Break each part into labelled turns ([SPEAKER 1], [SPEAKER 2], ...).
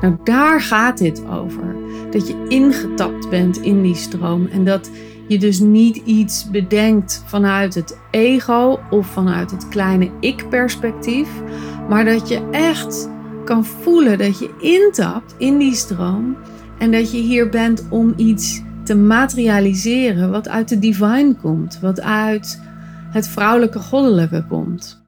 [SPEAKER 1] Nou, daar gaat dit over. Dat je ingetapt bent in die stroom en dat je dus niet iets bedenkt vanuit het ego of vanuit het kleine ik-perspectief, maar dat je echt kan voelen dat je intapt in die stroom en dat je hier bent om iets te materialiseren wat uit de divine komt, wat uit het vrouwelijke goddelijke komt.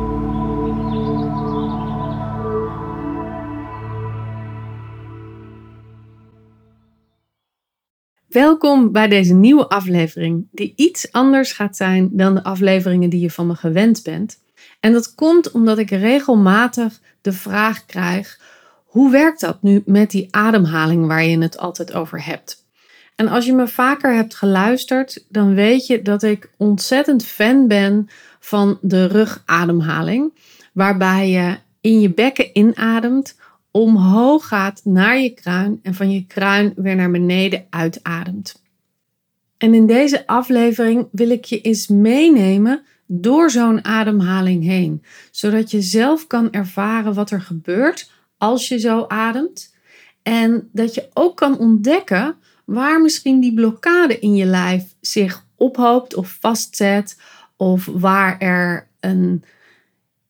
[SPEAKER 1] Welkom bij deze nieuwe aflevering, die iets anders gaat zijn dan de afleveringen die je van me gewend bent. En dat komt omdat ik regelmatig de vraag krijg: hoe werkt dat nu met die ademhaling waar je het altijd over hebt? En als je me vaker hebt geluisterd, dan weet je dat ik ontzettend fan ben van de rugademhaling, waarbij je in je bekken inademt omhoog gaat naar je kruin en van je kruin weer naar beneden uitademt. En in deze aflevering wil ik je eens meenemen door zo'n ademhaling heen, zodat je zelf kan ervaren wat er gebeurt als je zo ademt en dat je ook kan ontdekken waar misschien die blokkade in je lijf zich ophoopt of vastzet of waar er een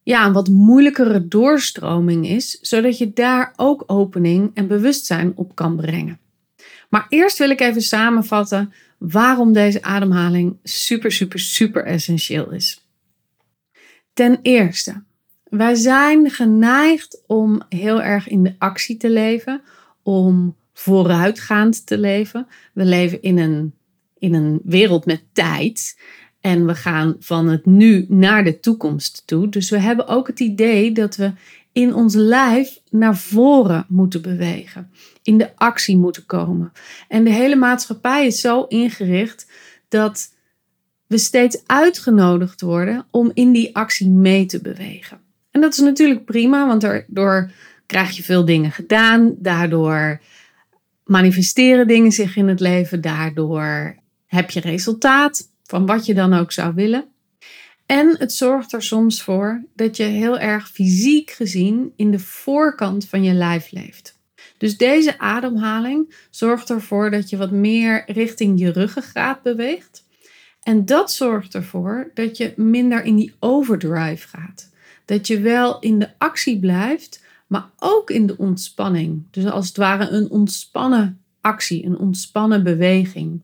[SPEAKER 1] ja, een wat moeilijkere doorstroming is, zodat je daar ook opening en bewustzijn op kan brengen. Maar eerst wil ik even samenvatten waarom deze ademhaling super, super, super essentieel is. Ten eerste, wij zijn geneigd om heel erg in de actie te leven, om vooruitgaand te leven. We leven in een, in een wereld met tijd. En we gaan van het nu naar de toekomst toe. Dus we hebben ook het idee dat we in ons lijf naar voren moeten bewegen. In de actie moeten komen. En de hele maatschappij is zo ingericht dat we steeds uitgenodigd worden om in die actie mee te bewegen. En dat is natuurlijk prima, want daardoor krijg je veel dingen gedaan. Daardoor manifesteren dingen zich in het leven. Daardoor heb je resultaat van wat je dan ook zou willen. En het zorgt er soms voor dat je heel erg fysiek gezien in de voorkant van je lijf leeft. Dus deze ademhaling zorgt ervoor dat je wat meer richting je ruggengraat beweegt. En dat zorgt ervoor dat je minder in die overdrive gaat. Dat je wel in de actie blijft, maar ook in de ontspanning. Dus als het ware een ontspannen actie, een ontspannen beweging.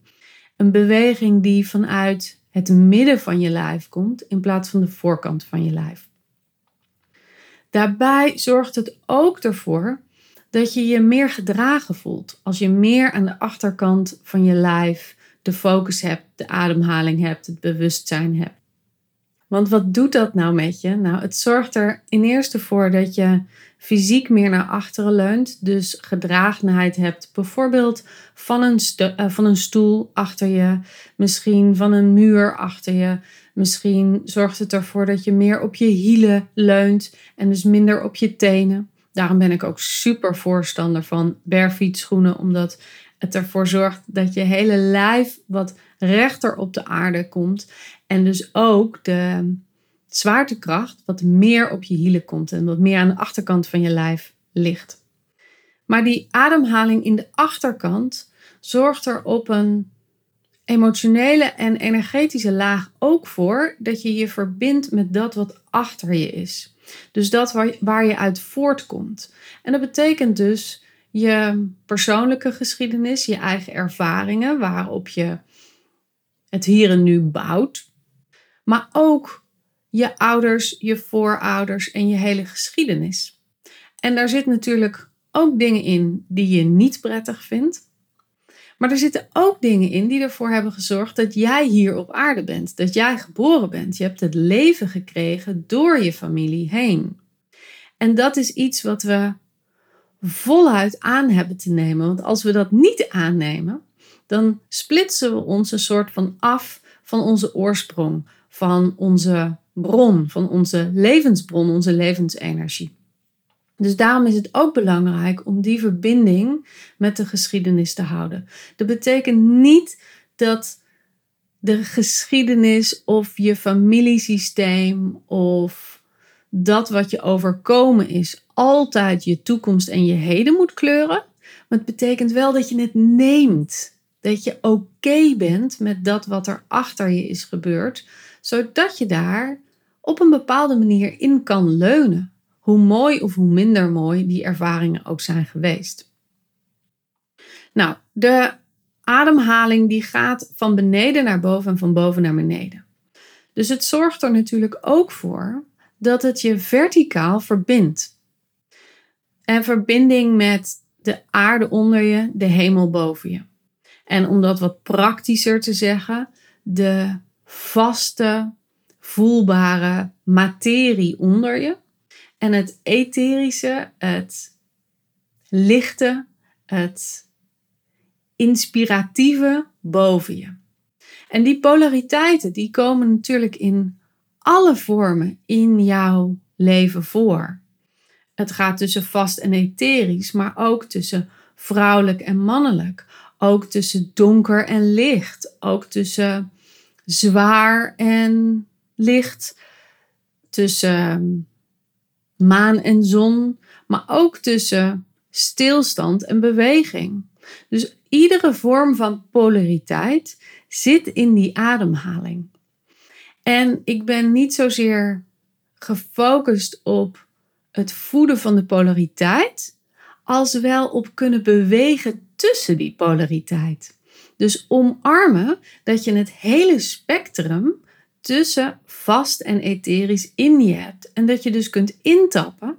[SPEAKER 1] Een beweging die vanuit het midden van je lijf komt in plaats van de voorkant van je lijf. Daarbij zorgt het ook ervoor dat je je meer gedragen voelt. Als je meer aan de achterkant van je lijf de focus hebt, de ademhaling hebt, het bewustzijn hebt. Want wat doet dat nou met je? Nou, het zorgt er in eerste voor dat je fysiek meer naar achteren leunt, dus gedragenheid hebt. Bijvoorbeeld van een, uh, van een stoel achter je, misschien van een muur achter je. Misschien zorgt het ervoor dat je meer op je hielen leunt en dus minder op je tenen. Daarom ben ik ook super voorstander van barefoot omdat het ervoor zorgt dat je hele lijf wat rechter op de aarde komt. En dus ook de zwaartekracht wat meer op je hielen komt en wat meer aan de achterkant van je lijf ligt. Maar die ademhaling in de achterkant zorgt er op een emotionele en energetische laag ook voor dat je je verbindt met dat wat achter je is. Dus dat waar, je uit voortkomt. En dat betekent dus je persoonlijke geschiedenis, je eigen ervaringen, waarop je het hier en nu bouwt. Maar ook je ouders, je voorouders en je hele geschiedenis. En daar zit natuurlijk ook dingen in die je niet prettig vindt. Maar er zitten ook dingen in die ervoor hebben gezorgd dat jij hier op aarde bent. Dat jij geboren bent. Je hebt het leven gekregen door je familie heen. En dat is iets wat we voluit aan hebben te nemen. Want als we dat niet aannemen, dan splitsen we ons een soort van af van onze oorsprong, van onze bron, van onze levensbron, onze levensenergie. Dus daarom is het ook belangrijk om die verbinding met de geschiedenis te houden. Dat betekent niet dat de geschiedenis of je familiesysteem of dat wat je overkomen is altijd je toekomst en je heden moet kleuren. Maar het betekent wel dat je het neemt. Dat je oké bent met dat wat er achter je is gebeurd, zodat je daar op een bepaalde manier in kan leunen. Hoe mooi of hoe minder mooi die ervaringen ook zijn geweest. Nou, de ademhaling die gaat van beneden naar boven en van boven naar beneden. Dus het zorgt er natuurlijk ook voor dat het je verticaal verbindt. En verbinding met de aarde onder je, de hemel boven je. En om dat wat praktischer te zeggen, de vaste, voelbare materie onder je en het etherische, het lichte, het inspiratieve boven je. En die polariteiten die komen natuurlijk in alle vormen in jouw leven voor. Het gaat tussen vast en etherisch, maar ook tussen vrouwelijk en mannelijk. Ook tussen donker en licht. Ook tussen zwaar en licht. Tussen maan en zon. Maar ook tussen stilstand en beweging. Dus iedere vorm van polariteit zit in die ademhaling. En ik ben niet zozeer gefocust op het voeden van de polariteit, als wel op kunnen bewegen tussen die polariteit. Dus omarmen dat je het hele spectrum tussen vast en etherisch in je hebt. En dat je dus kunt intappen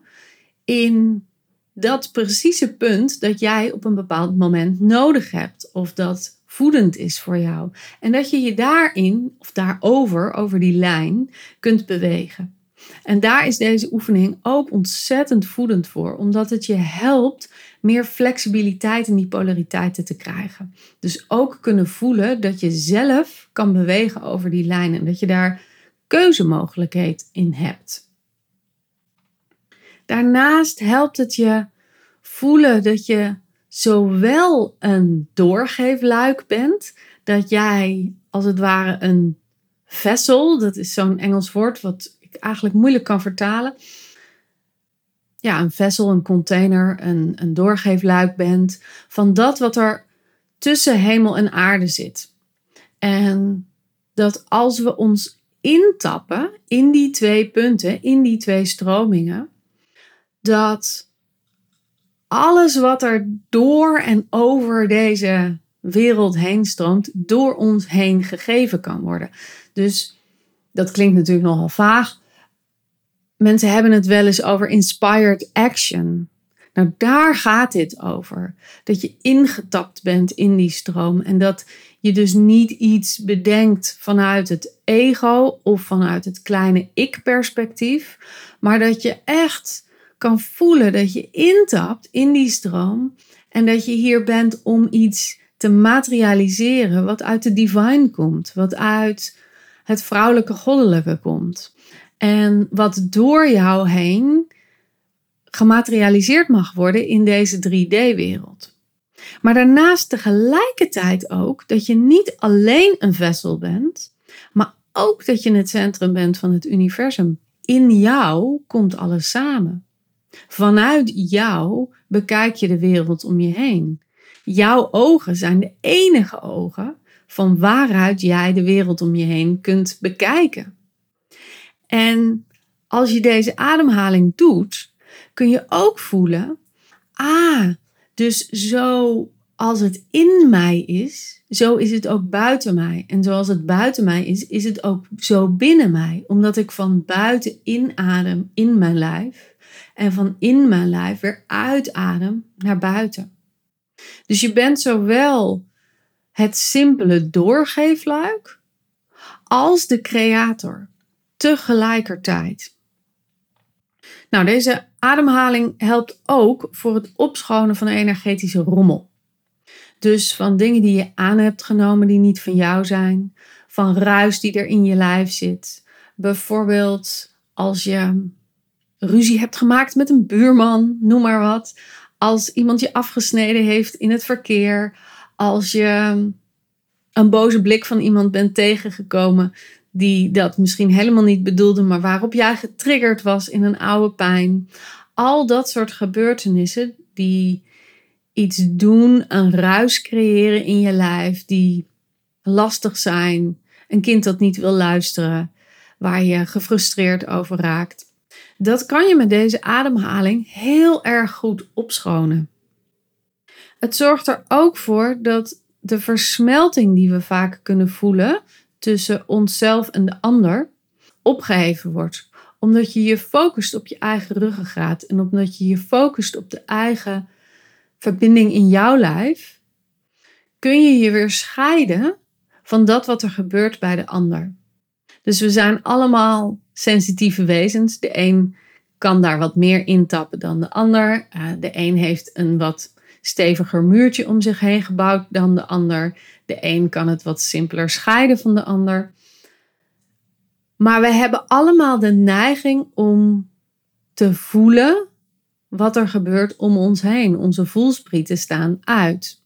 [SPEAKER 1] in dat precieze punt dat jij op een bepaald moment nodig hebt. Of dat voedend is voor jou. En dat je je daarin of daarover, over die lijn, kunt bewegen. En daar is deze oefening ook ontzettend voedend voor, omdat het je helpt meer flexibiliteit in die polariteiten te krijgen. Dus ook kunnen voelen dat je zelf kan bewegen over die lijnen en dat je daar keuzemogelijkheid in hebt. Daarnaast helpt het je voelen dat je zowel een doorgeefluik bent, dat jij als het ware een vessel, dat is zo'n Engels woord wat eigenlijk moeilijk kan vertalen. Ja, een vessel, een container, een, een doorgeefluik bent van dat wat er tussen hemel en aarde zit. En dat als we ons intappen in die twee punten, in die twee stromingen, dat alles wat er door en over deze wereld heen stroomt, door ons heen gegeven kan worden. Dus dat klinkt natuurlijk nogal vaag. Mensen hebben het wel eens over inspired action. Nou, daar gaat dit over. Dat je ingetapt bent in die stroom en dat je dus niet iets bedenkt vanuit het ego of vanuit het kleine ik-perspectief, maar dat je echt kan voelen dat je intapt in die stroom en dat je hier bent om iets te materialiseren wat uit de divine komt, wat uit het vrouwelijke goddelijke komt. En wat door jou heen gematerialiseerd mag worden in deze 3D-wereld. Maar daarnaast tegelijkertijd ook dat je niet alleen een vessel bent, maar ook dat je het centrum bent van het universum. In jou komt alles samen. Vanuit jou bekijk je de wereld om je heen. Jouw ogen zijn de enige ogen van waaruit jij de wereld om je heen kunt bekijken. En als je deze ademhaling doet, kun je ook voelen: ah, dus zo als het in mij is, zo is het ook buiten mij. En zoals het buiten mij is, is het ook zo binnen mij. Omdat ik van buiten inadem in mijn lijf en van in mijn lijf weer uitadem naar buiten. Dus je bent zowel het simpele doorgeefluik als de creator tegelijkertijd. Nou, deze ademhaling helpt ook voor het opschonen van energetische rommel. Dus van dingen die je aan hebt genomen die niet van jou zijn, van ruis die er in je lijf zit. Bijvoorbeeld als je ruzie hebt gemaakt met een buurman, noem maar wat. Als iemand je afgesneden heeft in het verkeer. Als je een boze blik van iemand bent tegengekomen die dat misschien helemaal niet bedoelde, maar waarop jij getriggerd was in een oude pijn. Al dat soort gebeurtenissen die iets doen, een ruis creëren in je lijf, die lastig zijn, een kind dat niet wil luisteren, waar je gefrustreerd over raakt. Dat kan je met deze ademhaling heel erg goed opschonen. Het zorgt er ook voor dat de versmelting die we vaak kunnen voelen tussen onszelf en de ander opgeheven wordt. Omdat je je focust op je eigen ruggengraat en omdat je je focust op de eigen verbinding in jouw lijf, kun je je weer scheiden van dat wat er gebeurt bij de ander. Dus we zijn allemaal sensitieve wezens. De een kan daar wat meer intappen dan de ander. Uh, de een heeft een wat steviger muurtje om zich heen gebouwd dan de ander. De een kan het wat simpeler scheiden van de ander. Maar we hebben allemaal de neiging om te voelen wat er gebeurt om ons heen. Onze voelsprieten staan uit.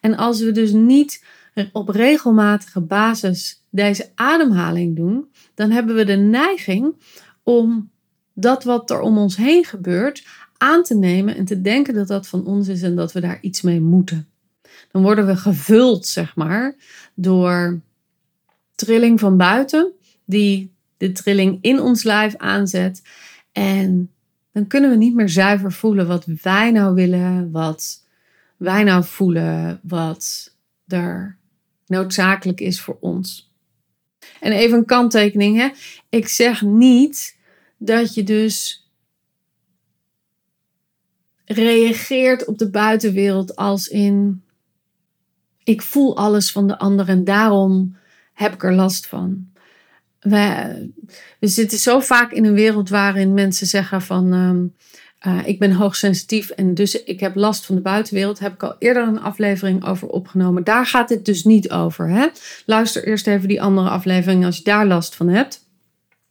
[SPEAKER 1] En als we dus niet op regelmatige basis deze ademhaling doen, dan hebben we de neiging om dat wat er om ons heen gebeurt aan te nemen en te denken dat dat van ons is en dat we daar iets mee moeten. Dan worden we gevuld, zeg maar, door trilling van buiten, die de trilling in ons lijf aanzet. En dan kunnen we niet meer zuiver voelen wat wij nou willen, wat wij nou voelen, wat er noodzakelijk is voor ons. En even een kanttekening, hè? ik zeg niet dat je dus reageert op de buitenwereld als in ik voel alles van de ander en daarom heb ik er last van. We, we zitten zo vaak in een wereld waarin mensen zeggen van ehm, eh, ik ben hoogsensitief en dus ik heb last van de buitenwereld. Heb ik al eerder een aflevering over opgenomen. Daar gaat het dus niet over. Hè? Luister eerst even die andere aflevering als je daar last van hebt.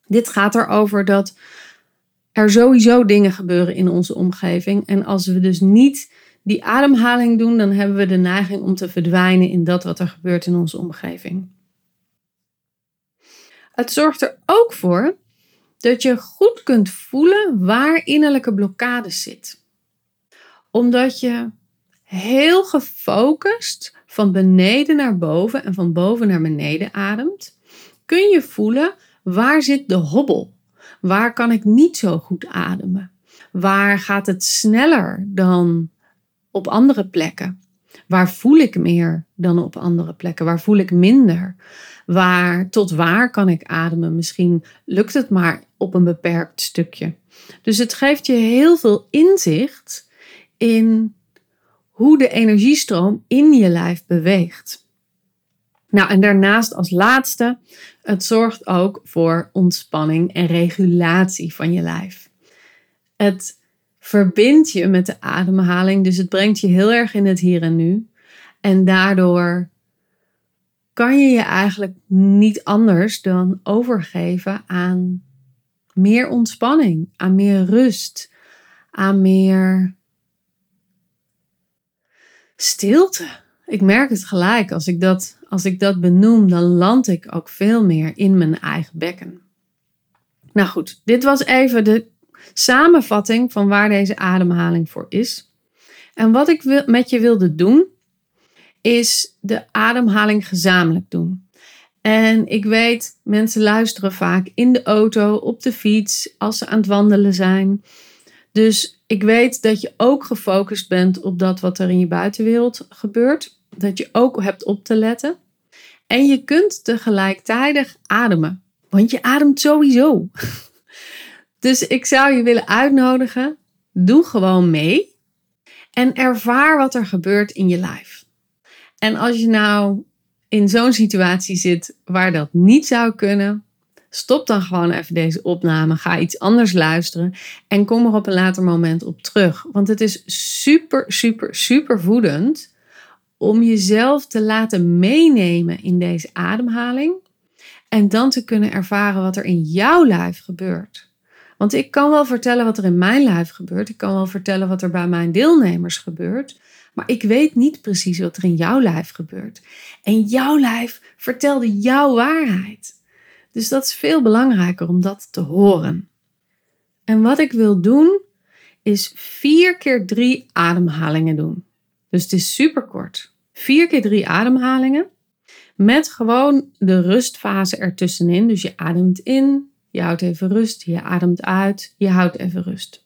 [SPEAKER 1] Dit gaat erover dat er sowieso dingen gebeuren in onze omgeving. En als we dus niet die ademhaling doen, dan hebben we de neiging om te verdwijnen in dat wat er gebeurt in onze omgeving. Het zorgt er ook voor dat je goed kunt voelen waar innerlijke blokkade zit. Omdat je heel gefocust van beneden naar boven en van boven naar beneden ademt, kun je voelen waar zit de hobbel Waar kan ik niet zo goed ademen? Waar gaat het sneller dan op andere plekken? Waar voel ik meer dan op andere plekken? Waar voel ik minder? Waar, tot waar kan ik ademen? Misschien lukt het maar op een beperkt stukje. Dus het geeft je heel veel inzicht in hoe de energiestroom in je lijf beweegt. Nou, en daarnaast als laatste, het zorgt ook voor ontspanning en regulatie van je lijf. Het verbindt je met de ademhaling, dus het brengt je heel erg in het hier en nu. En daardoor kan je je eigenlijk niet anders dan overgeven aan meer ontspanning, aan meer rust, aan meer stilte. Ik merk het gelijk. Als ik, dat, als ik dat benoem, dan land ik ook veel meer in mijn eigen bekken. Nou goed, dit was even de samenvatting van waar deze ademhaling voor is. En wat ik met je wilde doen, is de ademhaling gezamenlijk doen. En ik weet, mensen luisteren vaak in de auto, op de fiets, als ze aan het wandelen zijn. Dus ik weet dat je ook gefocust bent op dat wat er in je buitenwereld gebeurt. Dat je ook hebt op te letten. En je kunt tegelijkertijd ademen. Want je ademt sowieso. Dus ik zou je willen uitnodigen. Doe gewoon mee. En ervaar wat er gebeurt in je lijf. En als je nou in zo'n situatie zit waar dat niet zou kunnen, Stop dan gewoon even deze opname. Ga iets anders luisteren. En kom er op een later moment op terug. Want het is super, super, super voedend om jezelf te laten meenemen in deze ademhaling. En dan te kunnen ervaren wat er in jouw lijf gebeurt. Want ik kan wel vertellen wat er in mijn lijf gebeurt. Ik kan wel vertellen wat er bij mijn deelnemers gebeurt. Maar ik weet niet precies wat er in jouw lijf gebeurt. En jouw lijf vertelde jouw waarheid. Dus dat is veel belangrijker om dat te horen. En wat ik wil doen, is vier keer drie ademhalingen doen. Dus het is super kort. Vier keer drie ademhalingen. Met gewoon de rustfase ertussenin. Dus je ademt in, je houdt even rust, je ademt uit, je houdt even rust.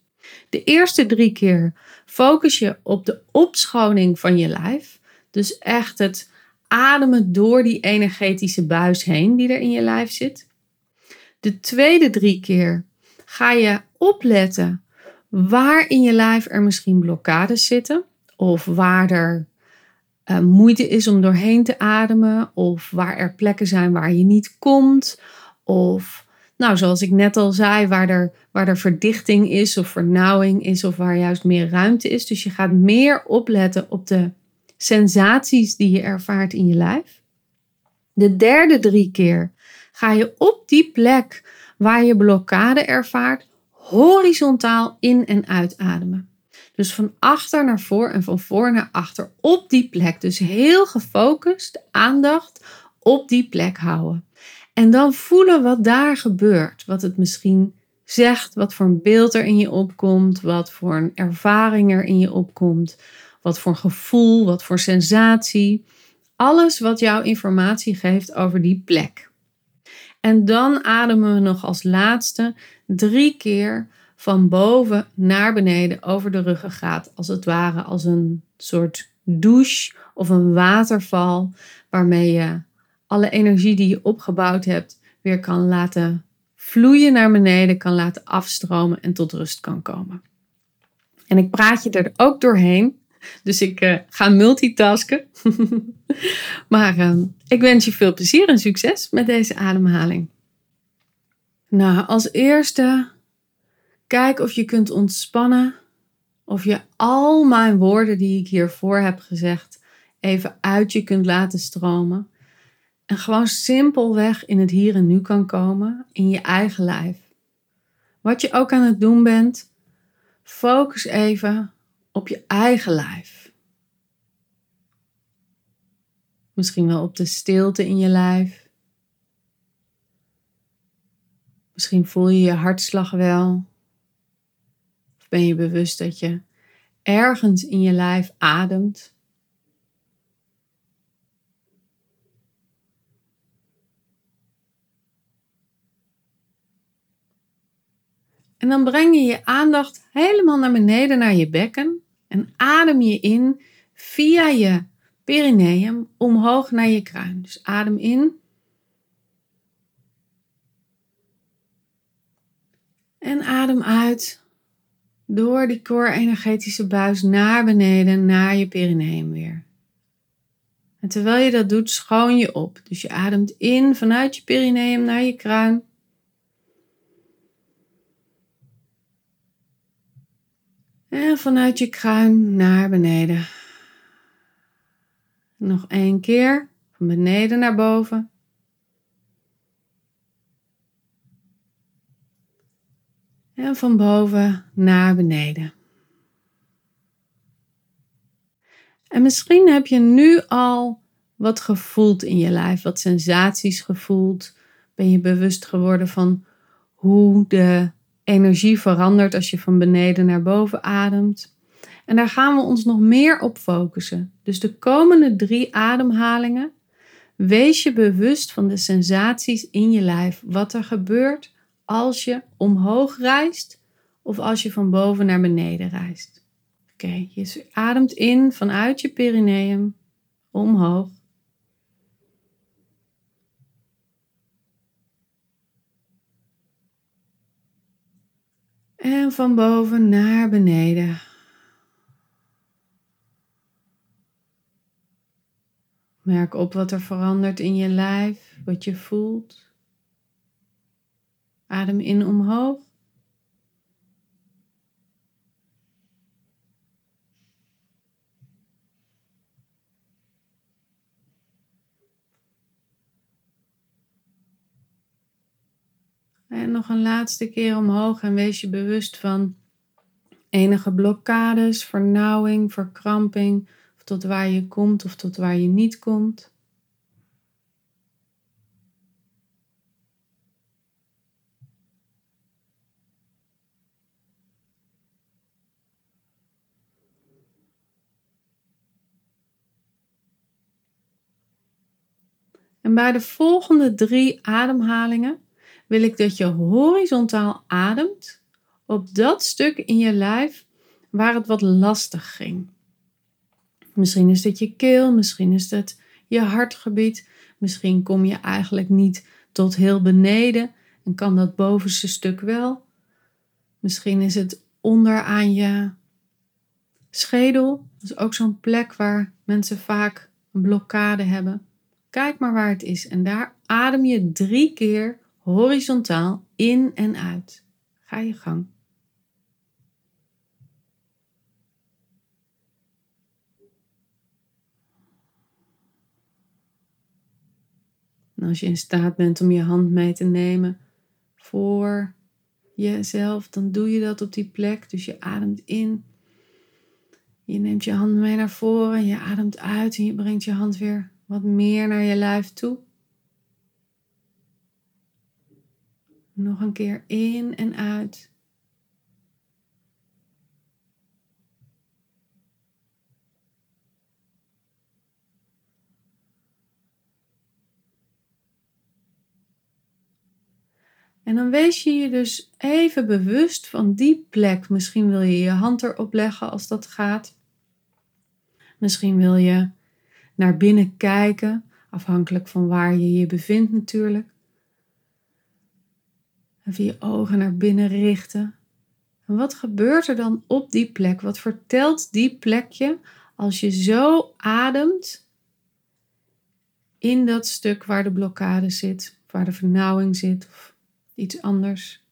[SPEAKER 1] De eerste drie keer focus je op de opschoning van je lijf. Dus echt het ademen door die energetische buis heen die er in je lijf zit. De tweede drie keer ga je opletten waar in je lijf er misschien blokkades zitten. Of waar er uh, moeite is om doorheen te ademen. Of waar er plekken zijn waar je niet komt. Of nou, zoals ik net al zei, waar er, waar er verdichting is of vernauwing is of waar juist meer ruimte is. Dus je gaat meer opletten op de sensaties die je ervaart in je lijf. De derde drie keer ga je op die plek waar je blokkade ervaart, horizontaal in- en uitademen. Dus van achter naar voor en van voor naar achter op die plek. Dus heel gefocust, de aandacht op die plek houden. En dan voelen wat daar gebeurt. Wat het misschien zegt, wat voor een beeld er in je opkomt, wat voor een ervaring er in je opkomt, wat voor gevoel, wat voor sensatie. Alles wat jou informatie geeft over die plek. En dan ademen we nog als laatste drie keer van boven naar beneden over de ruggengraat. Als het ware als een soort douche of een waterval waarmee je alle energie die je opgebouwd hebt weer kan laten vloeien naar beneden, kan laten afstromen en tot rust kan komen. En ik praat je er ook doorheen. Dus ik uh, ga multitasken. maar uh, ik wens je veel plezier en succes met deze ademhaling. Nou, als eerste, kijk of je kunt ontspannen. Of je al mijn woorden die ik hiervoor heb gezegd even uit je kunt laten stromen. En gewoon simpelweg in het hier en nu kan komen, in je eigen lijf. Wat je ook aan het doen bent, focus even op je eigen lijf. Misschien wel op de stilte in je lijf. Misschien voel je je hartslag wel. Of ben je bewust dat je ergens in je lijf ademt. En dan breng je je aandacht helemaal naar beneden naar je bekken en adem je in via je perineum omhoog naar je kruin. Dus adem in. En adem uit door die core-energetische buis naar beneden, naar je perineum weer. En terwijl je dat doet, schoon je op. Dus je ademt in vanuit je perineum naar je kruin. En vanuit je kruin naar beneden. Nog één keer. Van beneden naar boven. En van boven naar beneden. En misschien heb je nu al wat gevoeld in je lijf, wat sensaties gevoeld. Ben je bewust geworden van hoe de energie verandert als je van beneden naar boven ademt. En daar gaan we ons nog meer op focussen. Dus de komende drie ademhalingen, wees je bewust van de sensaties in je lijf. Wat er gebeurt als je omhoog reist of als je van boven naar beneden reist. Oké, je ademt in vanuit je perineum omhoog. En van boven naar beneden. Merk op wat er verandert in je lijf, wat je voelt. Adem in omhoog. En nog een laatste keer omhoog en wees je bewust van enige blokkades, vernauwing, verkramping, of tot waar je komt of tot waar je niet komt. En bij de volgende drie ademhalingen wil ik dat je horizontaal ademt op dat stuk in je lijf waar het wat lastig ging. Misschien is het je keel, misschien is het je hartgebied, misschien kom je eigenlijk niet tot heel beneden en kan dat bovenste stuk wel. Misschien is het onderaan je schedel, dat is ook zo'n plek waar mensen vaak een blokkade hebben. Kijk maar waar het is en daar adem je drie keer horizontaal in en uit. Ga je gang. En als je in staat bent om je hand mee te nemen voor jezelf, dan doe je dat op die plek. Dus je ademt in. Je neemt je hand mee naar voren. Je ademt uit en je brengt je hand weer wat meer naar je lijf toe. Nog een keer in en uit. En dan wees je je dus even bewust van die plek. Misschien wil je je hand erop leggen als dat gaat. Misschien wil je naar binnen kijken, afhankelijk van waar je je bevindt natuurlijk. Even je ogen naar binnen richten. En wat gebeurt er dan op die plek? Wat vertelt die plekje als je zo ademt in dat stuk waar de blokkade zit, waar de vernauwing zit of iets anders?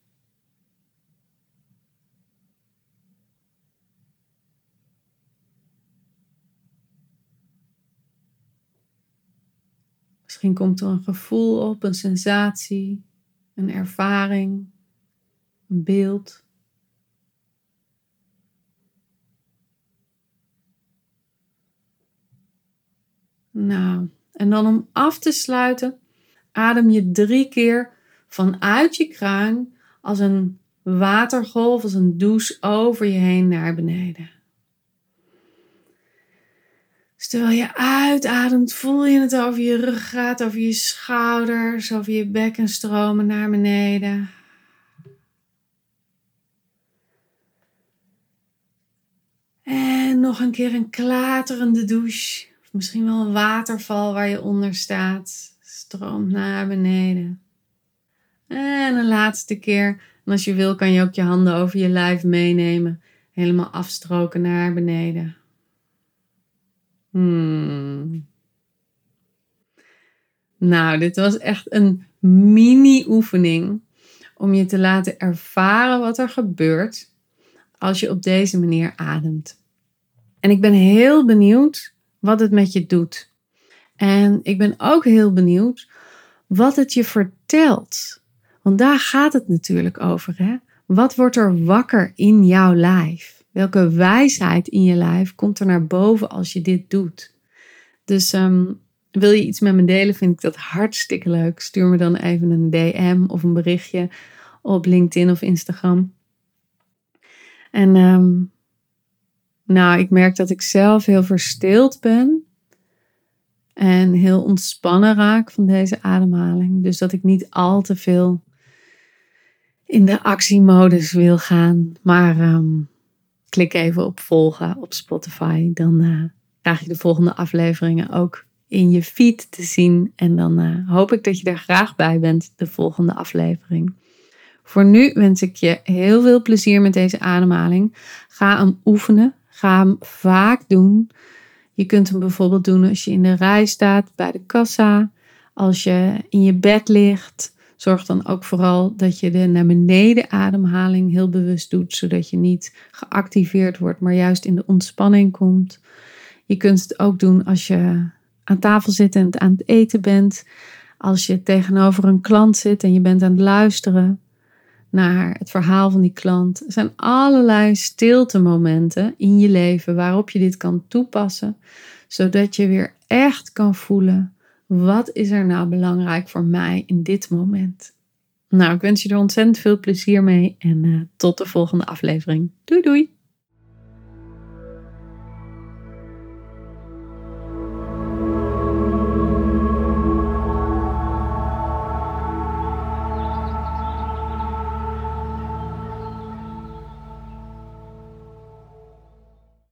[SPEAKER 1] Misschien komt er een gevoel op, een sensatie een ervaring, een beeld. Nou, en dan om af te sluiten, adem je drie keer vanuit je kruin als een watergolf, als een douche over je heen naar beneden. Dus terwijl je uitademt, voel je het over je ruggraat, over je schouders, over je bekken stromen naar beneden. En nog een keer een klaterende douche. Of misschien wel een waterval waar je onder staat. Stroomt naar beneden. En een laatste keer. En als je wil, kan je ook je handen over je lijf meenemen. Helemaal afstroken naar beneden. Hmm. Nou, dit was echt een mini-oefening om je te laten ervaren wat er gebeurt als je op deze manier ademt. En ik ben heel benieuwd wat het met je doet. En ik ben ook heel benieuwd wat het je vertelt. Want daar gaat het natuurlijk over. Hè? Wat wordt er wakker in jouw lijf? Welke wijsheid in je lijf komt er naar boven als je dit doet? Dus ehm, wil je iets met me delen, vind ik dat hartstikke leuk. Stuur me dan even een DM of een berichtje op LinkedIn of Instagram. En ehm, nou, ik merk dat ik zelf heel verstild ben en heel ontspannen raak van deze ademhaling. Dus dat ik niet al te veel in de actiemodus wil gaan, maar um, klik even op volgen op Spotify. Dan uh, krijg je de volgende afleveringen ook in je feed te zien. En dan uh, hoop ik dat je er graag bij bent, de volgende aflevering. Voor nu wens ik je heel veel plezier met deze ademhaling. Ga hem oefenen. Ga hem vaak doen. Je kunt hem bijvoorbeeld doen als je in de rij staat bij de kassa, als je in je bed ligt, Zorg dan ook vooral dat je de naar beneden ademhaling heel bewust doet, zodat je niet geactiveerd wordt, maar juist in de ontspanning komt. Je kunt het ook doen als je aan tafel zit en aan het eten bent. Als je tegenover een klant zit en je bent aan het luisteren. naar het verhaal van die klant. Er zijn allerlei stilte-momenten in je leven waarop je dit kan toepassen, zodat je weer echt kan voelen: wat is er nou belangrijk voor mij in dit moment? Nou, ik wens je er ontzettend veel plezier mee en uh, tot de volgende aflevering. Doei doei!